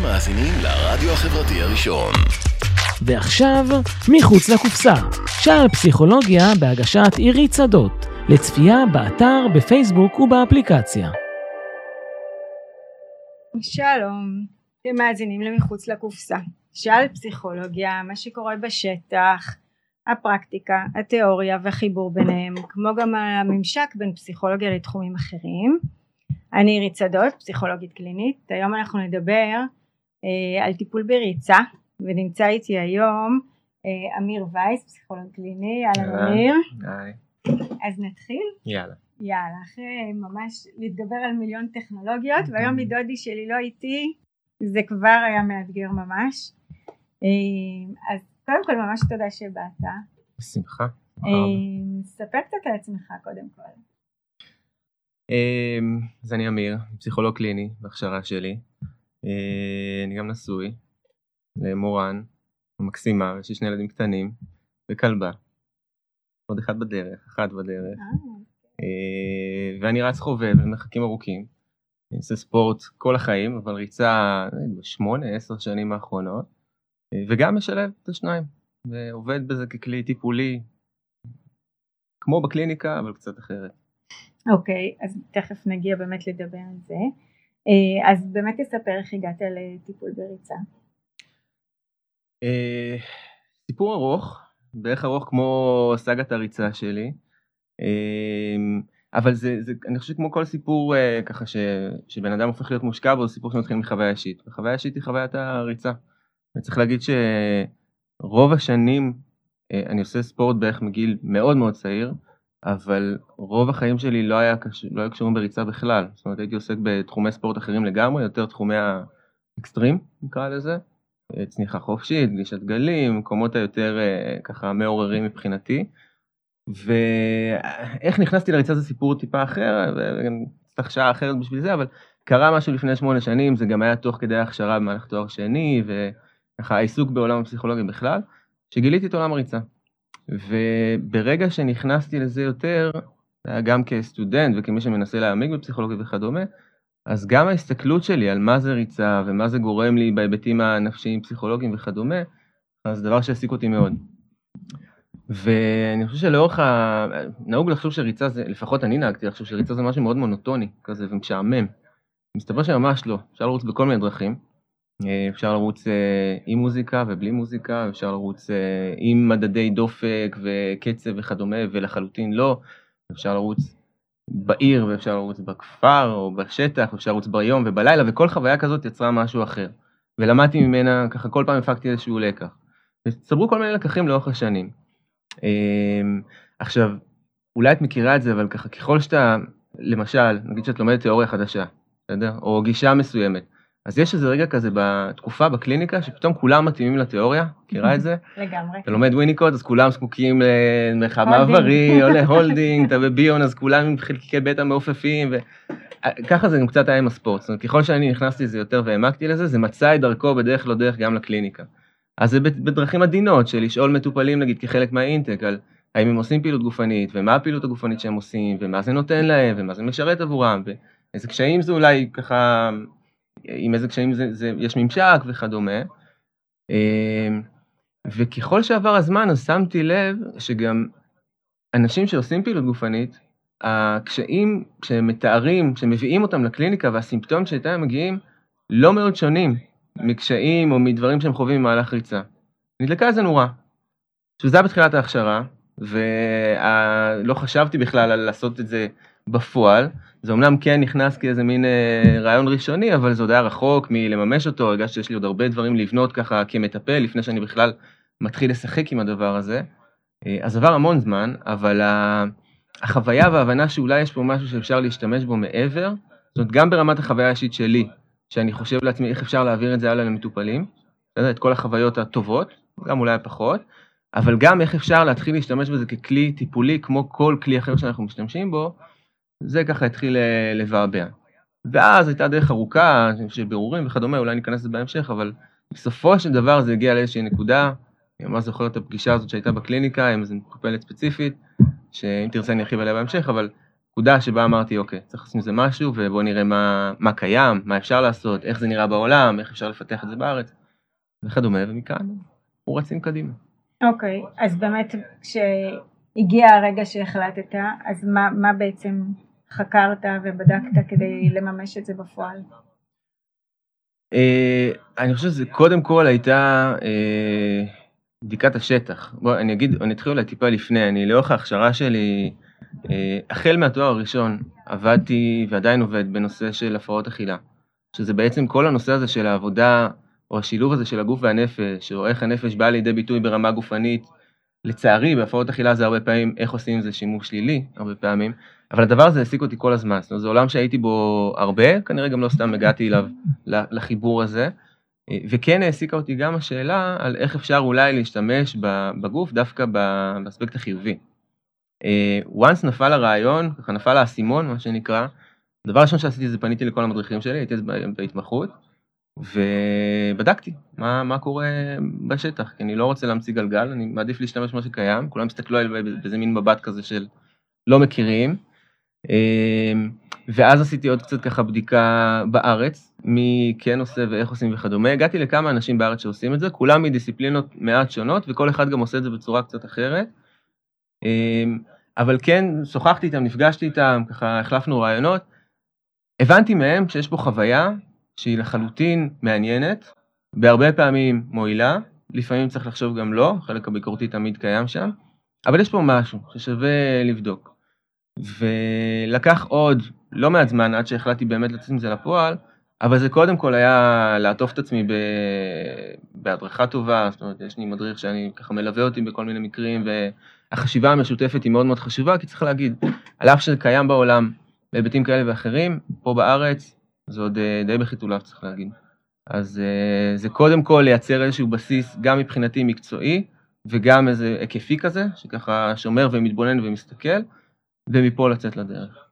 אתם מאזינים לרדיו החברתי הראשון. ועכשיו, מחוץ לקופסה. שער פסיכולוגיה בהגשת עירי צדות. לצפייה באתר, בפייסבוק ובאפליקציה. שלום, אתם מאזינים למחוץ לקופסה. שעל פסיכולוגיה, מה שקורה בשטח, הפרקטיקה, התיאוריה והחיבור ביניהם, כמו גם הממשק בין פסיכולוגיה לתחומים אחרים. אני עירית צדות, פסיכולוגית קלינית. היום אנחנו נדבר על טיפול בריצה, ונמצא איתי היום אה, אמיר וייס, פסיכולוג קליני. אהלן אמיר. אז נתחיל? יאללה. יאללה, אחרי ממש להתגבר על מיליון טכנולוגיות, והיום מדודי שלי לא איתי, זה כבר היה מאתגר ממש. אה, אז קודם כל ממש תודה שבאת. בשמחה. אה, ספר קצת על עצמך קודם כל. אז אני אמיר, פסיכולוג קליני בהכשרה שלי. אה, אני גם נשוי למורן, מקסימה, יש לי שני ילדים קטנים וכלבה. עוד אחד בדרך, אחת בדרך. אה, ואני רץ חובב במרחקים ארוכים. אני עושה ספורט כל החיים, אבל ריצה בשמונה, עשר שנים האחרונות. אה, וגם משלב את השניים, ועובד בזה ככלי טיפולי, כמו בקליניקה, אבל קצת אחרת. אוקיי, אז תכף נגיע באמת לדבר על זה. אה, אז באמת תספר איך הגעת לטיפול בריצה. אה, סיפור ארוך, בערך ארוך כמו סאגת הריצה שלי. אה, אבל זה, זה, אני חושב כמו כל סיפור ככה ש, שבן אדם הופך להיות מושקע בו, זה סיפור שמתחיל מחוויה אישית. וחוויה אישית היא חוויית הריצה. וצריך להגיד שרוב השנים אני עושה ספורט בערך מגיל מאוד מאוד צעיר. אבל רוב החיים שלי לא היה. לא היה קשורים בריצה בכלל. זאת אומרת, הייתי עוסק בתחומי ספורט אחרים לגמרי, יותר תחומי האקסטרים, נקרא לזה. צניחה חופשית, גלישת גלים, מקומות היותר אה, ככה מעוררים מבחינתי. ואיך נכנסתי לריצה זה סיפור טיפה אחר, וצריך שעה אחרת בשביל זה, אבל קרה משהו לפני שמונה שנים, זה גם היה תוך כדי הכשרה במהלך תואר שני, וככה העיסוק בעולם הפסיכולוגיה בכלל, שגיליתי את עולם הריצה. וברגע שנכנסתי לזה יותר, גם כסטודנט וכמי שמנסה להעמיק בפסיכולוגיה וכדומה, אז גם ההסתכלות שלי על מה זה ריצה ומה זה גורם לי בהיבטים הנפשיים, פסיכולוגיים וכדומה, אז זה דבר שהעסיק אותי מאוד. ואני חושב שלאורך ה... נהוג לחשוב שריצה זה, לפחות אני נהגתי לחשוב שריצה זה משהו מאוד מונוטוני כזה ומשעמם. מסתבר שממש לא, אפשר לרוץ בכל מיני דרכים. אה, אפשר לרוץ אה, עם מוזיקה ובלי מוזיקה, אפשר לרוץ אה, עם מדדי דופק וקצב וכדומה, ולחלוטין לא. אפשר לרוץ בעיר ואפשר לרוץ בכפר או בשטח, אפשר לרוץ ביום ובלילה, וכל חוויה כזאת יצרה משהו אחר. ולמדתי ממנה, ככה כל פעם הפקתי איזשהו לקח. וצברו כל מיני לקחים לאורך השנים. עכשיו, אולי את מכירה את זה, אבל ככה ככל שאתה, למשל, נגיד שאת לומדת תיאוריה חדשה, בסדר? או גישה מסוימת. אז יש איזה רגע כזה בתקופה בקליניקה שפתאום כולם מתאימים לתיאוריה, מכירה את זה? לגמרי. אתה לומד וויניקוד אז כולם זקוקים למרחב מעברי או להולדינג, אתה בביון אז כולם עם חלקיקי בטא מעופפים וככה זה גם קצת היה עם הספורט, זאת אומרת ככל שאני נכנסתי לזה יותר והעמקתי לזה זה מצא את דרכו בדרך לא דרך גם לקליניקה. אז זה בדרכים עדינות של לשאול מטופלים נגיד כחלק מהאינטק על האם הם עושים פעילות גופנית ומה הפעילות הגופנית שהם עושים ומה זה נותן להם ומה זה משרת עבורם ואיזה קשיים זה אולי ככה עם איזה קשיים זה, זה, יש ממשק וכדומה. אמ, וככל שעבר הזמן אז שמתי לב שגם אנשים שעושים פעילות גופנית, הקשיים שהם מתארים, שמביאים אותם לקליניקה והסימפטומים שאיתם מגיעים, לא מאוד שונים מקשיים או מדברים שהם חווים במהלך ריצה. נדלקה איזה נורה. שזה היה בתחילת ההכשרה, ולא חשבתי בכלל על לעשות את זה בפועל, זה אמנם כן נכנס כאיזה מין אה, רעיון ראשוני, אבל זה עוד היה רחוק מלממש אותו, הרגשתי שיש לי עוד הרבה דברים לבנות ככה כמטפל, לפני שאני בכלל מתחיל לשחק עם הדבר הזה. אה, אז עבר המון זמן, אבל החוויה וההבנה שאולי יש פה משהו שאפשר להשתמש בו מעבר, זאת אומרת, גם ברמת החוויה האישית שלי, שאני חושב לעצמי איך אפשר להעביר את זה הלאה למטופלים, את כל החוויות הטובות, גם אולי הפחות, אבל גם איך אפשר להתחיל להשתמש בזה ככלי טיפולי, כמו כל כלי אחר שאנחנו משתמשים בו, זה ככה התחיל אה, לבעבע. ואז הייתה דרך ארוכה של בירורים וכדומה, אולי ניכנס לזה בהמשך, אבל בסופו של דבר זה הגיע לאיזושהי נקודה, אני ממש זוכר את הפגישה הזאת שהייתה בקליניקה עם איזו מטופלת ספציפית, שאם תרצה אני ארחיב עליה בהמשך, אבל נקודה שבה אמרתי, אוקיי, צריך לעשות עם זה משהו, ובואו נראה מה, מה קיים, מה אפשר לעשות, איך זה נראה בעולם, איך אפשר לפתח את זה בארץ, וכדומה, ומכאן הוא רצים קדימה. אוקיי, אז באמת כשהגיע הרגע שהחלטת, אז מה, מה בעצם חקרת ובדקת כדי לממש את זה בפועל? Uh, אני חושב שזה קודם כל הייתה uh, בדיקת השטח. בוא, אני אגיד, אני אתחיל אולי טיפה לפני, אני לאורך ההכשרה שלי, uh, החל מהתואר הראשון, עבדתי ועדיין עובד בנושא של הפרעות אכילה, שזה בעצם כל הנושא הזה של העבודה, או השילוב הזה של הגוף והנפש, או איך הנפש באה לידי ביטוי ברמה גופנית. לצערי, בהפרעות אכילה זה הרבה פעמים, איך עושים עם זה שימוש שלילי, הרבה פעמים, אבל הדבר הזה העסיק אותי כל הזמן, זאת אומרת, זה עולם שהייתי בו הרבה, כנראה גם לא סתם הגעתי אליו, לחיבור הזה, וכן העסיקה אותי גם השאלה על איך אפשר אולי להשתמש בגוף דווקא באספקט החיובי. אה, once נפל הרעיון, ככה נפל האסימון, מה שנקרא, הדבר הראשון שעשיתי זה פניתי לכל המדריכים שלי, הייתי בהתמחות, ובדקתי מה, מה קורה בשטח, כי אני לא רוצה להמציא גלגל, אני מעדיף להשתמש במה שקיים, כולם הסתכלו עליי באיזה מין מבט כזה של לא מכירים. אמ, ואז עשיתי עוד קצת ככה בדיקה בארץ, מי כן עושה ואיך עושים וכדומה. הגעתי לכמה אנשים בארץ שעושים את זה, כולם מדיסציפלינות מעט שונות, וכל אחד גם עושה את זה בצורה קצת אחרת. אמ, אבל כן, שוחחתי איתם, נפגשתי איתם, ככה החלפנו רעיונות. הבנתי מהם שיש פה חוויה שהיא לחלוטין מעניינת, בהרבה פעמים מועילה, לפעמים צריך לחשוב גם לא, חלק הביקורתי תמיד קיים שם, אבל יש פה משהו ששווה לבדוק. ולקח עוד לא מעט זמן עד שהחלטתי באמת לצאת עם זה לפועל, אבל זה קודם כל היה לעטוף את עצמי ב... בהדרכה טובה, זאת אומרת, יש לי מדריך שאני ככה מלווה אותי בכל מיני מקרים, והחשיבה המשותפת היא מאוד מאוד חשובה, כי צריך להגיד, על אף שזה קיים בעולם בהיבטים כאלה ואחרים, פה בארץ זה עוד אה, די בחיתוליו צריך להגיד. אז אה, זה קודם כל לייצר איזשהו בסיס, גם מבחינתי מקצועי, וגם איזה היקפי כזה, שככה שומר ומתבונן ומסתכל, ומפה לצאת לדרך.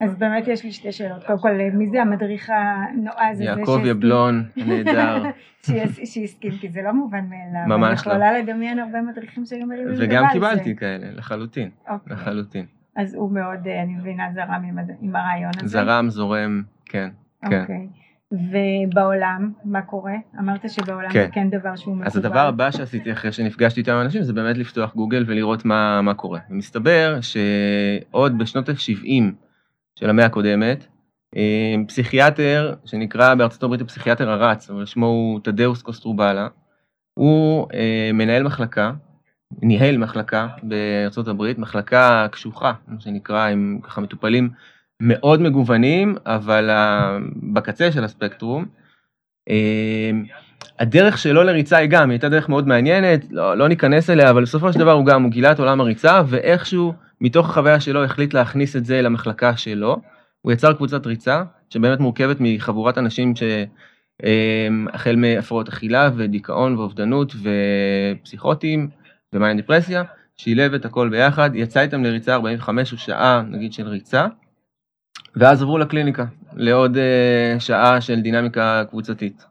אז באמת יש לי שתי שאלות. קודם כל, מי זה המדריך הנועז הזה? יעקב יבלון, נהדר. שהסכים, כי זה לא מובן מאליו. ממש לא. אני יכולה לדמיין הרבה מדריכים שהיו מרימים גבה וגם קיבלתי כאלה, לחלוטין. אוקיי. לחלוטין. אז הוא מאוד, אה, אני מבינה, זרם עם הרעיון הזה. זרם, זורם, כן. כן. אוקיי. ובעולם, מה קורה? אמרת שבעולם כן. זה כן דבר שהוא מקובל. אז הדבר הבא שעשיתי אחרי שנפגשתי איתם אנשים זה באמת לפתוח גוגל ולראות מה, מה קורה. ומסתבר שעוד בשנות ה-70 של המאה הקודמת, אה, פסיכיאטר שנקרא בארצות הברית הפסיכיאטר הרץ, אבל שמו הוא תדאוס קוסטרובלה, הוא אה, מנהל מחלקה, ניהל מחלקה בארצות הברית, מחלקה קשוחה, מה שנקרא, עם ככה מטופלים מאוד מגוונים, אבל בקצה של הספקטרום. אמ, הדרך שלו לריצה היא גם, היא הייתה דרך מאוד מעניינת, לא, לא ניכנס אליה, אבל בסופו של דבר הוא גם, הוא גילה את עולם הריצה, ואיכשהו, מתוך החוויה שלו, החליט להכניס את זה למחלקה שלו. הוא יצר קבוצת ריצה, שבאמת מורכבת מחבורת אנשים שהחל אמ, מהפרעות אכילה ודיכאון ואובדנות ופסיכוטיים ומאניה דיפרסיה, שילב את הכל ביחד, יצא איתם לריצה 45 או שעה, נגיד, של ריצה. ואז עברו לקליניקה, לעוד uh, שעה של דינמיקה קבוצתית.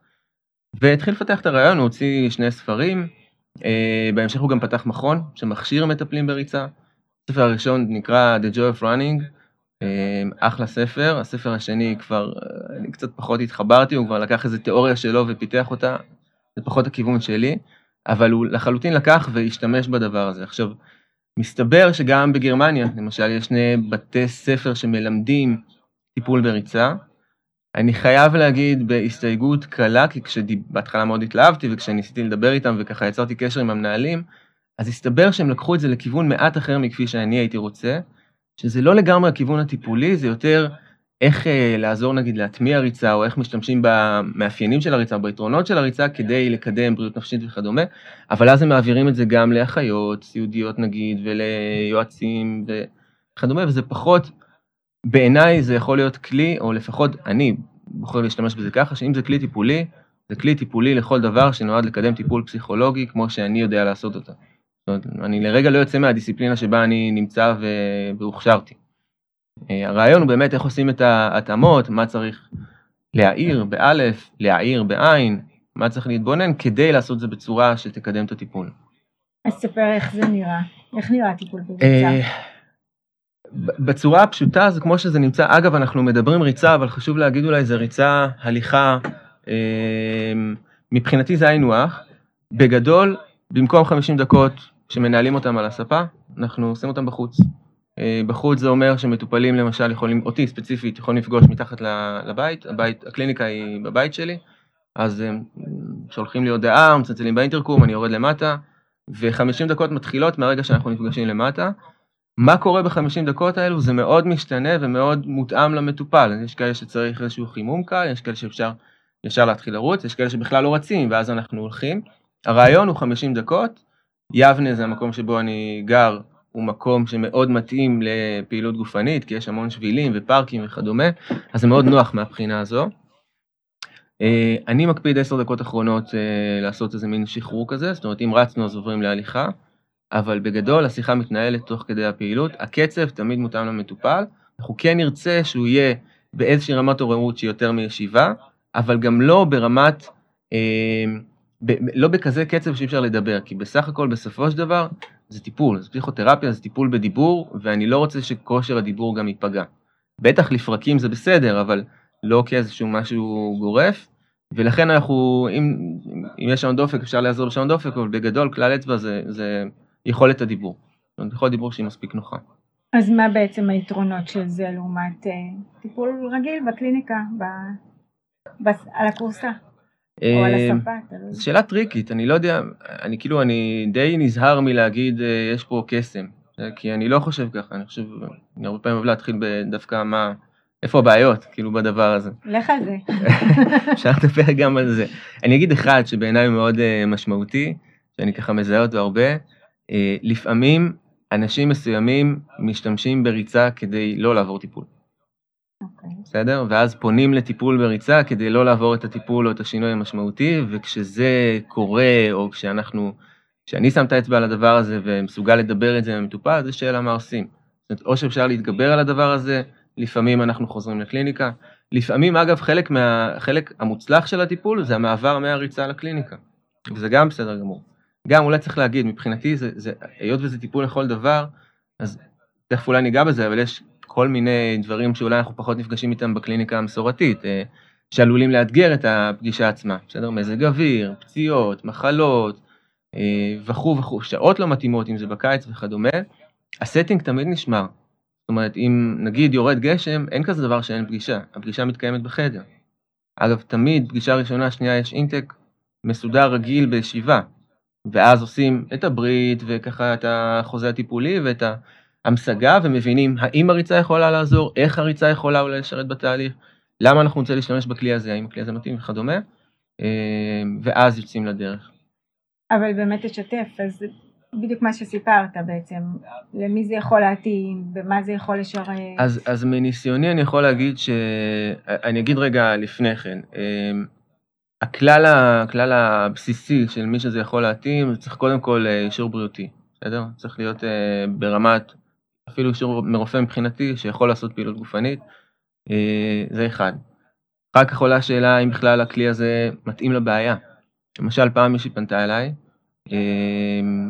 והתחיל לפתח את הרעיון, הוא הוציא שני ספרים, uh, בהמשך הוא גם פתח מכון שמכשיר מטפלים בריצה. הספר הראשון נקרא The Joy of Running, uh, אחלה ספר, הספר השני כבר, אני קצת פחות התחברתי, הוא כבר לקח איזה תיאוריה שלו ופיתח אותה, זה פחות הכיוון שלי, אבל הוא לחלוטין לקח והשתמש בדבר הזה. עכשיו, מסתבר שגם בגרמניה, למשל, יש שני בתי ספר שמלמדים טיפול בריצה. אני חייב להגיד בהסתייגות קלה, כי כשבהתחלה מאוד התלהבתי וכשניסיתי לדבר איתם וככה יצרתי קשר עם המנהלים, אז הסתבר שהם לקחו את זה לכיוון מעט אחר מכפי שאני הייתי רוצה, שזה לא לגמרי הכיוון הטיפולי, זה יותר איך אה, לעזור נגיד להטמיע ריצה, או איך משתמשים במאפיינים של הריצה, ביתרונות של הריצה, כדי לקדם בריאות נפשית וכדומה, אבל אז הם מעבירים את זה גם לאחיות, סיעודיות נגיד, וליועצים וכדומה, וזה פחות... בעיניי זה יכול להיות כלי, או לפחות אני בוחר להשתמש בזה ככה, שאם זה כלי טיפולי, זה כלי טיפולי לכל דבר שנועד לקדם טיפול פסיכולוגי כמו שאני יודע לעשות אותו. זאת אומרת, אני לרגע לא יוצא מהדיסציפלינה שבה אני נמצא והוכשרתי. אה, הרעיון הוא באמת איך עושים את ההתאמות, מה צריך להעיר באלף, להעיר בעין, מה צריך להתבונן כדי לעשות זה בצורה שתקדם את הטיפול. אז ספר איך זה נראה, איך נראה טיפול בריצה. אה, בצורה הפשוטה זה כמו שזה נמצא, אגב אנחנו מדברים ריצה, אבל חשוב להגיד אולי זה ריצה, הליכה, אה, מבחינתי זה היינו הך, בגדול, במקום 50 דקות שמנהלים אותם על הספה, אנחנו עושים אותם בחוץ. אה, בחוץ זה אומר שמטופלים למשל יכולים, אותי ספציפית, יכולים לפגוש מתחת לבית, הבית, הקליניקה היא בבית שלי, אז הם שולחים לי הודעה, מצלצלים באינטרקום, אני יורד למטה, ו-50 דקות מתחילות מהרגע שאנחנו נפגשים למטה. מה קורה בחמישים דקות האלו זה מאוד משתנה ומאוד מותאם למטופל, יש כאלה שצריך איזשהו חימום קל, יש כאלה שאפשר ישר להתחיל לרוץ, יש כאלה שבכלל לא רצים ואז אנחנו הולכים. הרעיון הוא 50 דקות, יבנה זה המקום שבו אני גר, הוא מקום שמאוד מתאים לפעילות גופנית, כי יש המון שבילים ופארקים וכדומה, אז זה מאוד נוח מהבחינה הזו. אה, אני מקפיד עשר דקות אחרונות אה, לעשות איזה מין שחרור כזה, זאת אומרת אם רצנו אז עוברים להליכה. אבל בגדול השיחה מתנהלת תוך כדי הפעילות, הקצב תמיד מותאם למטופל, אנחנו כן נרצה שהוא יהיה באיזושהי רמת עוררות שהיא יותר מישיבה, אבל גם לא ברמת, אה, ב, לא בכזה קצב שאי אפשר לדבר, כי בסך הכל בסופו של דבר זה טיפול, זה פסיכותרפיה, זה טיפול בדיבור, ואני לא רוצה שכושר הדיבור גם ייפגע. בטח לפרקים זה בסדר, אבל לא כאיזשהו משהו גורף, ולכן אנחנו, אם, אם יש שעון דופק אפשר לעזור בשעון דופק, אבל בגדול כלל אצבע זה, זה יכולת הדיבור. זאת אומרת, יכולת דיבור שהיא מספיק נוחה. אז מה בעצם היתרונות של זה לעומת אה, טיפול רגיל בקליניקה, ב, ב, על הקורסה? או על אה, הספה, תלוי. זו שאלה טריקית, אני לא יודע, אני כאילו, אני די נזהר מלהגיד אה, יש פה קסם, אה, כי אני לא חושב ככה, אני חושב, אני הרבה פעמים אוהב להתחיל בדווקא מה, איפה הבעיות, כאילו, בדבר הזה. לך על זה. אפשר לדבר גם על זה. אני אגיד אחד שבעיניי הוא מאוד משמעותי, שאני ככה מזהה אותו הרבה, לפעמים אנשים מסוימים משתמשים בריצה כדי לא לעבור טיפול. אוקיי. בסדר? ואז פונים לטיפול בריצה כדי לא לעבור את הטיפול או את השינוי המשמעותי, וכשזה קורה, או כשאנחנו, כשאני שם את האצבע על הדבר הזה ומסוגל לדבר את זה עם המטופל, זו שאלה מה עושים. זאת אומרת, או שאפשר להתגבר על הדבר הזה, לפעמים אנחנו חוזרים לקליניקה. לפעמים, אגב, חלק, מה, חלק המוצלח של הטיפול זה המעבר מהריצה לקליניקה, וזה גם בסדר גמור. גם אולי צריך להגיד, מבחינתי, זה, זה, היות וזה טיפול לכל דבר, אז תכף אולי ניגע בזה, אבל יש כל מיני דברים שאולי אנחנו פחות נפגשים איתם בקליניקה המסורתית, אה, שעלולים לאתגר את הפגישה עצמה, בסדר? מזג אוויר, פציעות, מחלות, אה, וכו' וכו', שעות לא מתאימות, אם זה בקיץ וכדומה, הסטינג תמיד נשמר. זאת אומרת, אם נגיד יורד גשם, אין כזה דבר שאין פגישה, הפגישה מתקיימת בחדר. אגב, תמיד פגישה ראשונה, שנייה, יש אינטק מסודר רגיל בישיבה, ואז עושים את הברית וככה את החוזה הטיפולי ואת ההמשגה ומבינים האם הריצה יכולה לעזור, איך הריצה יכולה אולי לשרת בתהליך, למה אנחנו רוצים להשתמש בכלי הזה, האם הכלי הזה מתאים וכדומה, אה, ואז יוצאים לדרך. אבל באמת תשתף, אז בדיוק מה שסיפרת בעצם, למי זה יכול להתאים, במה זה יכול לשרת. אז, אז מניסיוני אני יכול להגיד ש... אני אגיד רגע לפני כן, אה, הכלל, הכלל הבסיסי של מי שזה יכול להתאים, זה צריך קודם כל אה, אישור בריאותי, בסדר? צריך להיות אה, ברמת, אפילו אישור מרופא מבחינתי, שיכול לעשות פעילות גופנית, אה, זה אחד. אחר כך עולה השאלה אם בכלל הכלי הזה מתאים לבעיה. למשל, פעם מישהי פנתה אליי,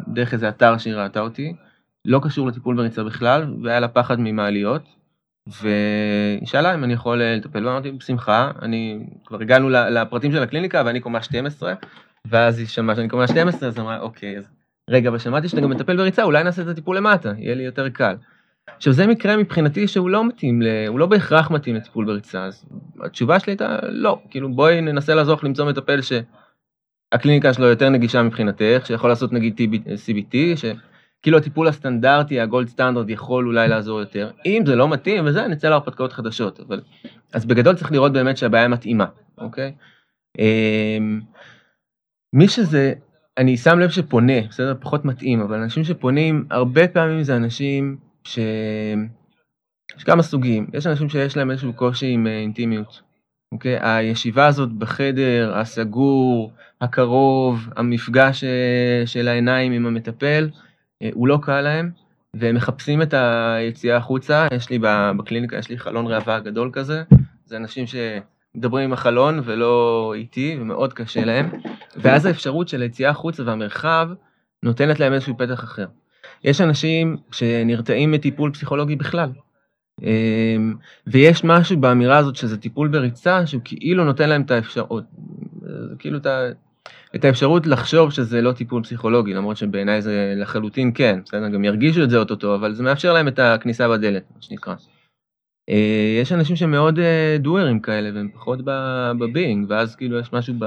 דרך איזה אתר שהיא ראתה אותי, לא קשור לטיפול בריצה בכלל, והיה לה פחד ממעליות, והיא שאלה אם אני יכול אה, לטפל, ואמרתי בשמחה, אני, כבר הגענו לפרטים של הקליניקה ואני קומה 12, ואז היא שמעה שאני קומה 12, אז אמרה אוקיי, אז רגע, אבל שמעתי שאתה גם מטפל בריצה, אולי נעשה את הטיפול למטה, יהיה לי יותר קל. עכשיו זה מקרה מבחינתי שהוא לא מתאים, ל... הוא לא בהכרח מתאים לטיפול בריצה, אז התשובה שלי הייתה לא, כאילו בואי ננסה לעזור למצוא מטפל שהקליניקה שלו יותר נגישה מבחינתך, שיכול לעשות נגיד CBT, ש... כאילו הטיפול הסטנדרטי, הגולד סטנדרט, יכול אולי לעזור יותר. אם זה לא מתאים וזה, נצא להרפתקאות חדשות. אבל... אז בגדול צריך לראות באמת שהבעיה מתאימה, אוקיי? אמ, מי שזה, אני שם לב שפונה, בסדר? פחות מתאים, אבל אנשים שפונים, הרבה פעמים זה אנשים ש... יש כמה סוגים. יש אנשים שיש להם איזשהו קושי עם אה, אינטימיות. אוקיי? הישיבה הזאת בחדר, הסגור, הקרוב, המפגש אה, של העיניים עם המטפל, אה, הוא לא קל להם, והם מחפשים את היציאה החוצה, יש לי בקליניקה, יש לי חלון ראווה גדול כזה, זה אנשים שמדברים עם החלון ולא איתי, ומאוד קשה להם, ואז האפשרות של היציאה החוצה והמרחב נותנת להם איזשהו פתח אחר. יש אנשים שנרתעים מטיפול פסיכולוגי בכלל. אמ, ויש משהו באמירה הזאת שזה טיפול בריצה, שהוא כאילו נותן להם את האפשרות, כאילו את, ה, את האפשרות לחשוב שזה לא טיפול פסיכולוגי, למרות שבעיניי זה לחלוטין כן, בסדר? גם ירגישו את זה אוטוטו, אבל זה מאפשר להם את הכניסה בדלת, מה שנקרא. אה, יש אנשים שמאוד דוארים כאלה, והם פחות בביינג, ואז כאילו יש משהו ב...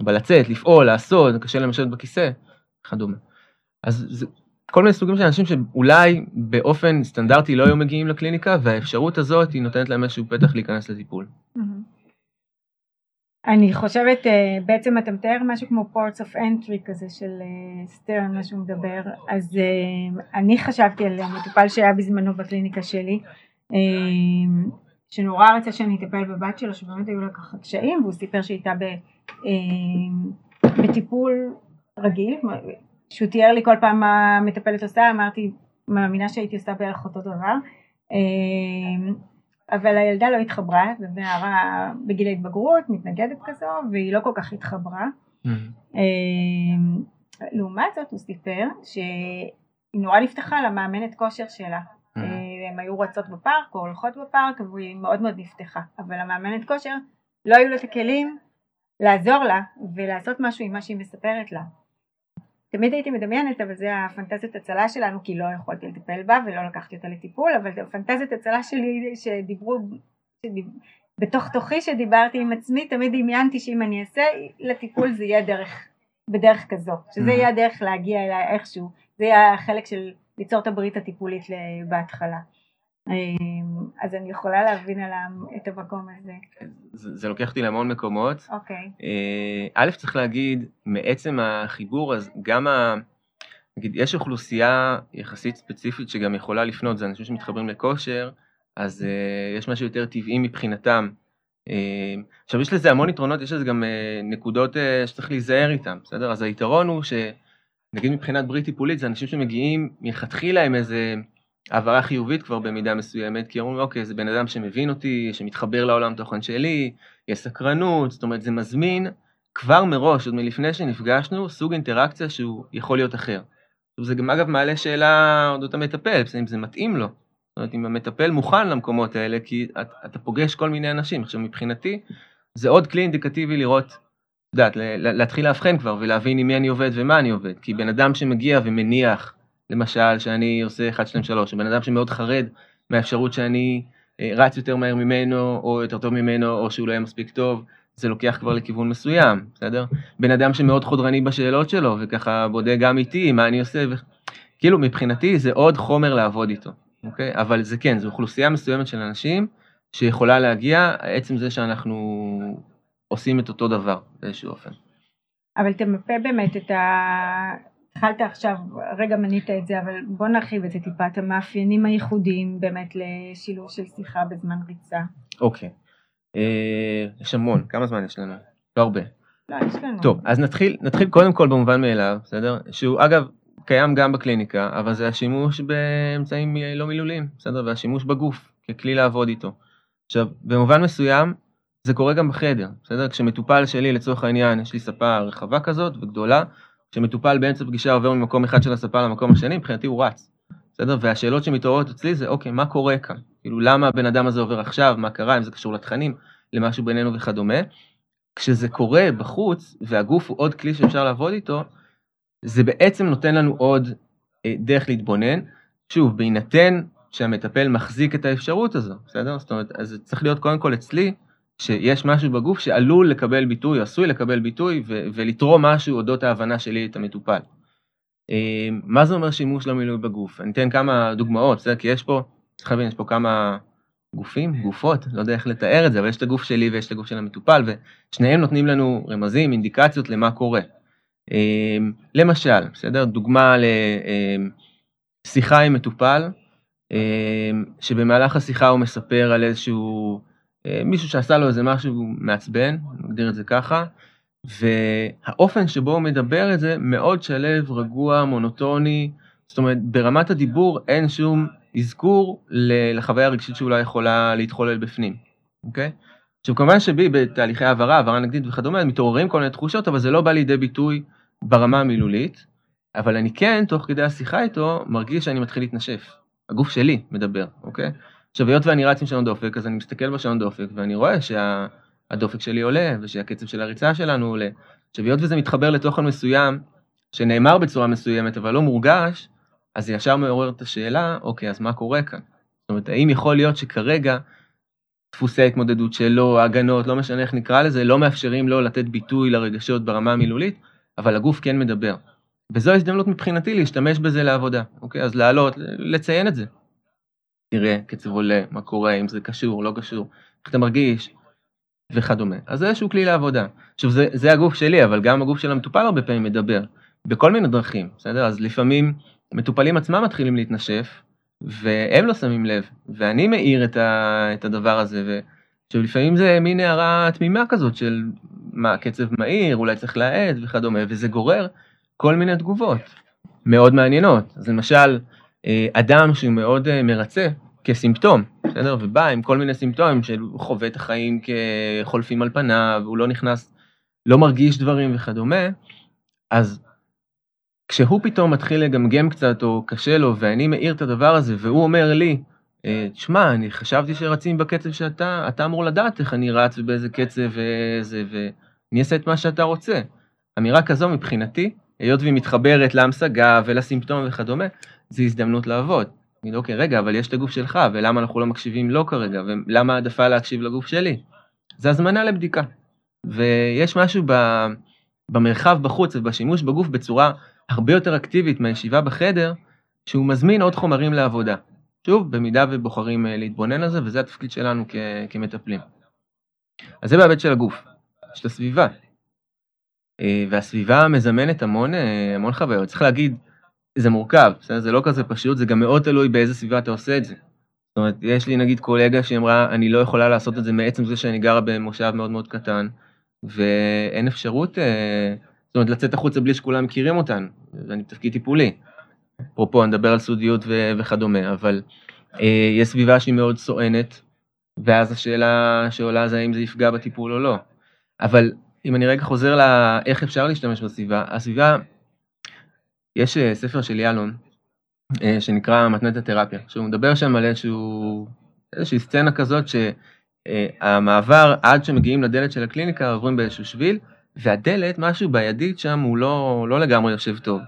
בלצאת, לפעול, לעשות, קשה להם לשבת בכיסא, וכדומה. אז זה, כל מיני סוגים של אנשים שאולי באופן סטנדרטי לא היו מגיעים לקליניקה, והאפשרות הזאת היא נותנת להם איזשהו פתח להיכנס לטיפול. אני חושבת, אה, בעצם אתה מתאר משהו כמו ports of entry כזה של סטרן, אה, מה שהוא מדבר, אז אה, אני חשבתי על מטופל שהיה בזמנו בקליניקה שלי, שנורא רצה שאני אטפל בבת שלו, שבאמת היו לה ככה קשיים, והוא סיפר שהיא הייתה בטיפול רגיל, שהוא תיאר לי כל פעם מה המטפלת עושה, אמרתי, מאמינה שהייתי עושה בערך אותו דבר. אמ, אבל הילדה לא התחברה, זו נערה בגיל ההתבגרות, מתנגדת כזו, והיא לא כל כך התחברה. Mm-hmm. אמ, לעומת זאת הוא סיפר שהיא נורא נפתחה למאמנת כושר שלה. Mm-hmm. הם היו רצות בפארק או הולכות בפארק והיא מאוד מאוד נפתחה, אבל המאמנת כושר לא היו לה את הכלים לעזור לה ולעשות משהו עם מה שהיא מספרת לה. תמיד הייתי מדמיינת, אבל זה הפנטזיות הצלה שלנו, כי לא יכולתי לטפל בה ולא לקחתי אותה לטיפול, אבל זה הפנטזיות הצלה שלי שדיברו, שדיב... בתוך תוכי שדיברתי עם עצמי, תמיד דמיינתי שאם אני אעשה לטיפול זה יהיה דרך, בדרך כזו, שזה יהיה הדרך להגיע אליי איכשהו, זה יהיה החלק של ליצור את הברית הטיפולית בהתחלה. אמ, אז אני יכולה להבין על את המקום הזה. זה, זה לוקח אותי להמון מקומות. אוקיי. אה, א', צריך להגיד, מעצם החיבור, אז גם ה... נגיד, יש אוכלוסייה יחסית ספציפית שגם יכולה לפנות, זה אנשים שמתחברים לכושר, אז uh, יש משהו יותר טבעי מבחינתם. Uh, עכשיו, יש לזה המון יתרונות, יש לזה גם uh, נקודות שצריך להיזהר איתן, בסדר? אז היתרון הוא שנגיד מבחינת ברית טיפולית, זה אנשים שמגיעים מלכתחילה עם איזה... העברה חיובית כבר במידה מסוימת, כי אומרים, אוקיי, זה בן אדם שמבין אותי, שמתחבר לעולם תוכן שלי, יש סקרנות, זאת אומרת, זה מזמין כבר מראש, עוד מלפני שנפגשנו, סוג אינטראקציה שהוא יכול להיות אחר. זה גם אגב מעלה שאלה אודות המטפל, אם זה מתאים לו. זאת אומרת, אם המטפל מוכן למקומות האלה, כי אתה, אתה פוגש כל מיני אנשים. עכשיו, מבחינתי, זה עוד כלי אינדיקטיבי לראות, יודעת, להתחיל לאבחן כבר ולהבין עם מי אני עובד ומה אני עובד. כי בן אדם שמגיע ומניח, למשל, שאני עושה 1, 2, 3, או בן אדם שמאוד חרד מהאפשרות שאני אה, רץ יותר מהר ממנו, או יותר טוב ממנו, או שהוא לא יהיה מספיק טוב, זה לוקח כבר לכיוון מסוים, בסדר? בן אדם שמאוד חודרני בשאלות שלו, וככה בודק גם איתי מה אני עושה, ו... כאילו מבחינתי זה עוד חומר לעבוד איתו, אוקיי? אבל זה כן, זו אוכלוסייה מסוימת של אנשים שיכולה להגיע, עצם זה שאנחנו עושים את אותו דבר באיזשהו אופן. אבל תמפה באמת את ה... התחלת עכשיו, רגע מנית את זה, אבל בוא נרחיב את זה טיפה, את המאפיינים הייחודיים באמת לשילוב של שיחה בזמן ריצה. אוקיי. אה, יש המון, כמה זמן יש לנו? לא הרבה. לא, יש לנו. טוב, אז נתחיל, נתחיל קודם כל במובן מאליו, בסדר? שהוא אגב קיים גם בקליניקה, אבל זה השימוש באמצעים לא מילוליים, בסדר? והשימוש בגוף ככלי לעבוד איתו. עכשיו, במובן מסוים, זה קורה גם בחדר, בסדר? כשמטופל שלי, לצורך העניין, יש לי ספה רחבה כזאת וגדולה, כשמטופל באמצע פגישה עובר ממקום אחד של הספה למקום השני, מבחינתי הוא רץ. בסדר? והשאלות שמתעוררות אצלי זה, אוקיי, מה קורה כאן? כאילו, למה הבן אדם הזה עובר עכשיו, מה קרה, אם זה קשור לתכנים, למשהו בינינו וכדומה. כשזה קורה בחוץ, והגוף הוא עוד כלי שאפשר לעבוד איתו, זה בעצם נותן לנו עוד אה, דרך להתבונן. שוב, בהינתן שהמטפל מחזיק את האפשרות הזו, בסדר? זאת אומרת, אז זה צריך להיות קודם כל אצלי, שיש משהו בגוף שעלול לקבל ביטוי, עשוי לקבל ביטוי ו- ולתרום משהו אודות ההבנה שלי את המטופל. אה, מה זה אומר שימוש למילוי בגוף? אני אתן כמה דוגמאות, זה כי יש פה, צריך להבין, יש פה כמה גופים, גופות, לא יודע איך לתאר את זה, אבל יש את הגוף שלי ויש את הגוף של המטופל, ושניהם נותנים לנו רמזים, אינדיקציות למה קורה. אה, למשל, בסדר? דוגמה לשיחה עם מטופל, אה, שבמהלך השיחה הוא מספר על איזשהו אה, מישהו שעשה לו איזה משהו מעצבן, נגדיר את זה ככה, והאופן שבו הוא מדבר את זה מאוד שלב, רגוע, מונוטוני, זאת אומרת, ברמת הדיבור אין שום אזכור לחוויה הרגשית שאולי יכולה להתחולל בפנים, אוקיי? עכשיו כמובן שבי בתהליכי העברה, העברה נגדית וכדומה, מתעוררים כל מיני תחושות, אבל זה לא בא לידי ביטוי ברמה המילולית. אבל אני כן, תוך כדי השיחה איתו, מרגיש שאני מתחיל להתנשף. הגוף שלי מדבר, אוקיי? עכשיו, היות ואני רץ עם שעון דופק, אז אני מסתכל בשעון דופק, ואני רואה שהדופק שה... שלי עולה, ושהקצב של הריצה שלנו עולה. עכשיו, היות וזה מתחבר לתוכן מסוים, שנאמר בצורה מסוימת, אבל לא מורגש, אז זה ישר מעורר את השאלה, אוקיי, אז מה קורה כאן? זאת אומרת, האם יכול להיות שכרגע דפוסי ההתמודדות שלו, ההגנות, לא משנה איך נקרא לזה, לא מאפשרים לו לתת ביטוי לרגשות ברמה המילולית, אבל הגוף כן מדבר. וזו ההזדמנות מבחינתי להשתמש בזה לעבודה, אוקיי? אז לעלות, לציין את זה. תראה, קצב עולה, מה קורה, אם זה קשור, לא קשור, איך אתה מרגיש, וכדומה. אז זה איזשהו כלי לעבודה. עכשיו, זה, זה הגוף שלי, אבל גם הגוף של המטופל הרבה פעמים מדבר, בכל מיני דרכים, בסדר? אז לפעמים מטופלים עצמם מתחילים להתנשף, והם לא שמים לב, ואני מאיר את, ה, את הדבר הזה, ולפעמים זה מין הערה תמימה כזאת של מה, קצב מהיר, אולי צריך להאט וכדומה, וזה גורר כל מיני תגובות מאוד מעניינות. אז למשל, אדם שהוא מאוד אה, מרצה כסימפטום, בסדר? ובא עם כל מיני סימפטומים של חווה את החיים כחולפים על פניו, הוא לא נכנס, לא מרגיש דברים וכדומה, אז כשהוא פתאום מתחיל לגמגם קצת או קשה לו ואני מאיר את הדבר הזה והוא אומר לי, אה, תשמע, אני חשבתי שרצים בקצב שאתה, אתה אמור לדעת איך אני רץ ובאיזה קצב וזה, ואני אעשה את מה שאתה רוצה. אמירה כזו מבחינתי, היות והיא מתחברת להמשגה ולסימפטום וכדומה, זו הזדמנות לעבוד. אני לא, אוקיי, רגע, אבל יש את הגוף שלך, ולמה אנחנו לא מקשיבים לו כרגע, ולמה העדפה להקשיב לגוף שלי? זה הזמנה לבדיקה. ויש משהו ב, במרחב בחוץ ובשימוש בגוף בצורה הרבה יותר אקטיבית מהישיבה בחדר, שהוא מזמין עוד חומרים לעבודה. שוב, במידה ובוחרים אה, להתבונן על זה, וזה התפקיד שלנו כ, כמטפלים. אז זה בהיבט של הגוף. יש את הסביבה. אה, והסביבה מזמנת המון, אה, המון חוויות. צריך להגיד, זה מורכב, בסדר? זה לא כזה פשוט, זה גם מאוד תלוי באיזה סביבה אתה עושה את זה. זאת אומרת, יש לי נגיד קולגה שאמרה, אני לא יכולה לעשות את זה מעצם זה שאני גרה במושב מאוד מאוד קטן, ואין אפשרות, אה, זאת אומרת, לצאת החוצה בלי שכולם מכירים אותנו, ואני בתפקיד טיפולי. אפרופו, אני מדבר על סודיות ו- וכדומה, אבל אה, יש סביבה שהיא מאוד סואנת, ואז השאלה שעולה זה האם זה יפגע בטיפול או לא. אבל אם אני רגע חוזר לאיך אפשר להשתמש בסביבה, הסביבה, יש אה, ספר של יאלון, אה, שנקרא מתנת התרפיה, שהוא מדבר שם על איזשהו, איזושהי סצנה כזאת שהמעבר עד שמגיעים לדלת של הקליניקה עוברים באיזשהו שביל, והדלת, משהו בידית שם הוא לא, לא לגמרי יושב טוב.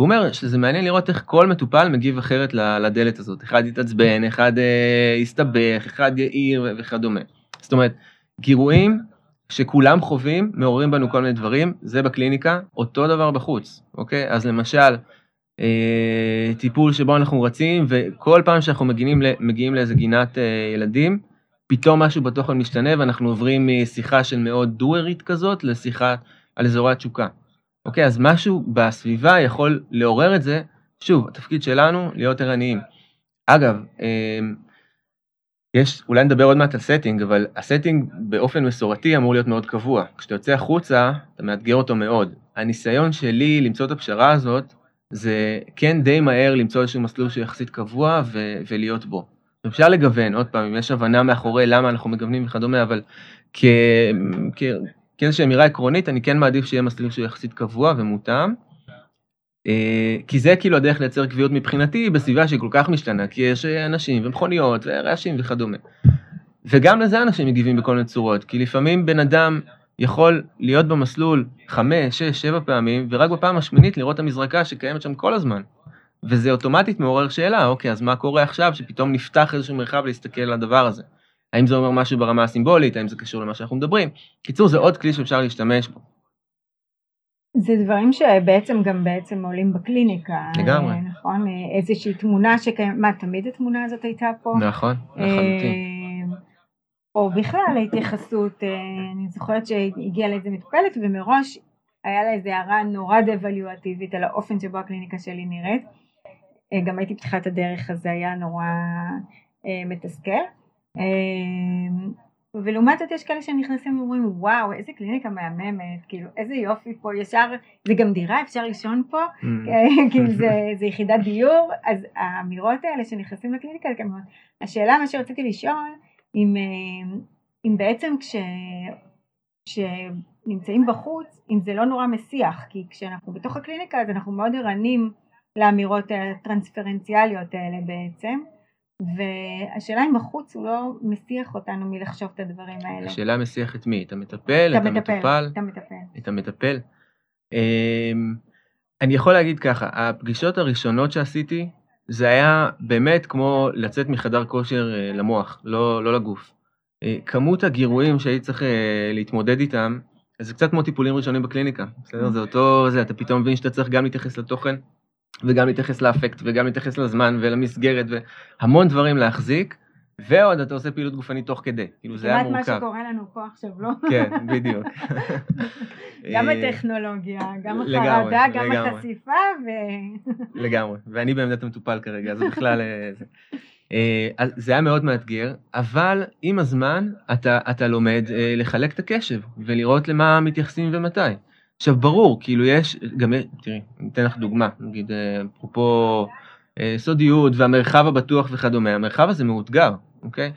הוא אומר שזה מעניין לראות איך כל מטופל מגיב אחרת לדלת הזאת. אחד יתעצבן, אחד אה, יסתבך, אחד יאיר וכדומה. זאת אומרת, גירויים שכולם חווים, מעוררים בנו כל מיני דברים, זה בקליניקה, אותו דבר בחוץ, אוקיי? אז למשל, אה, טיפול שבו אנחנו רצים, וכל פעם שאנחנו מגיעים, מגיעים לאיזה גינת אה, ילדים, פתאום משהו בתוכן משתנה ואנחנו עוברים משיחה של מאוד דוארית כזאת לשיחה על אזורי התשוקה. אוקיי, אז משהו בסביבה יכול לעורר את זה, שוב, התפקיד שלנו להיות ערניים. אגב, אה, יש, אולי נדבר עוד מעט על setting, אבל ה setting באופן מסורתי אמור להיות מאוד קבוע. כשאתה יוצא החוצה, אתה מאתגר אותו מאוד. הניסיון שלי למצוא את הפשרה הזאת, זה כן די מהר למצוא איזשהו מסלול שיחסית קבוע ו- ולהיות בו. אפשר לגוון, עוד פעם, אם יש הבנה מאחורי למה אנחנו מגוונים וכדומה, אבל כ- כ- כאיזושהי אמירה עקרונית, אני כן מעדיף שיהיה מסלול שהוא יחסית קבוע ומותאם. אה, כי זה כאילו הדרך לייצר קביעות מבחינתי בסביבה שהיא כל כך משתנה, כי יש אנשים ומכוניות ורעשים וכדומה. וגם לזה אנשים מגיבים בכל מיני צורות, כי לפעמים בן אדם יכול להיות במסלול חמש, שש, שבע פעמים, ורק בפעם השמינית לראות את המזרקה שקיימת שם כל הזמן. וזה אוטומטית מעורר שאלה, אוקיי, אז מה קורה עכשיו שפתאום נפתח איזשהו מרחב להסתכל על הדבר הזה? האם זה אומר משהו ברמה הסימבולית, האם זה קשור למה שאנחנו מדברים? קיצור, זה עוד כלי שאפשר להשתמש בו. זה דברים שבעצם גם בעצם עולים בקליניקה. לגמרי. נכון? איזושהי תמונה שקיימת, מה תמיד התמונה הזאת הייתה פה? נכון, לחלוטין. אה, או בכלל ההתייחסות, אה, אני זוכרת שהגיעה לאיזה מטופלת ומראש היה לה איזה הערה נורא דוולואטיבית על האופן שבו הקליניקה שלי נראית. אה, גם הייתי פתיחת הדרך אז זה היה נורא מתסכל. ולעומת זאת יש כאלה שנכנסים ואומרים וואו איזה קליניקה מהממת כאילו איזה יופי פה ישר זה גם דירה אפשר לישון פה mm. כאילו זה, זה יחידת דיור אז האמירות האלה שנכנסים לקליניקה כמובן השאלה מה שרציתי לשאול אם, אם בעצם כש, נמצאים בחוץ, אם זה לא נורא מסיח, כי כשאנחנו בתוך הקליניקה אז אנחנו מאוד ערנים לאמירות הטרנספרנציאליות האלה בעצם, והשאלה אם בחוץ הוא לא מסיח אותנו מלחשוב את הדברים האלה. השאלה מסיח את מי? את המטפל? את המטופל? את המטפל. את המטפל? אמ, אני יכול להגיד ככה, הפגישות הראשונות שעשיתי, זה היה באמת כמו לצאת מחדר כושר אה, למוח, לא, לא לגוף. אה, כמות הגירויים שהייתי צריך אה, להתמודד איתם, זה קצת כמו טיפולים ראשונים בקליניקה, בסדר? זה אותו, זה, אתה פתאום מבין שאתה צריך גם להתייחס לתוכן, וגם להתייחס לאפקט, וגם להתייחס לזמן ולמסגרת, והמון דברים להחזיק, ועוד אתה עושה פעילות גופנית תוך כדי, כאילו זה היה כמעט מה מורכב. שקורה לנו פה עכשיו, לא? כן, בדיוק. גם הטכנולוגיה, גם החרדה, גם. החשיפה, ו... לגמרי, ואני בעמדת המטופל כרגע, זה בכלל... אה. אה, אז זה היה מאוד מאתגר, אבל עם הזמן אתה, אתה לומד אה, לחלק את הקשב ולראות למה מתייחסים ומתי. עכשיו ברור, כאילו יש, גם, תראי, אני אתן לך דוגמה, נגיד אה, אפרופו אה, סודיות והמרחב הבטוח וכדומה, המרחב הזה מאותגר, אוקיי?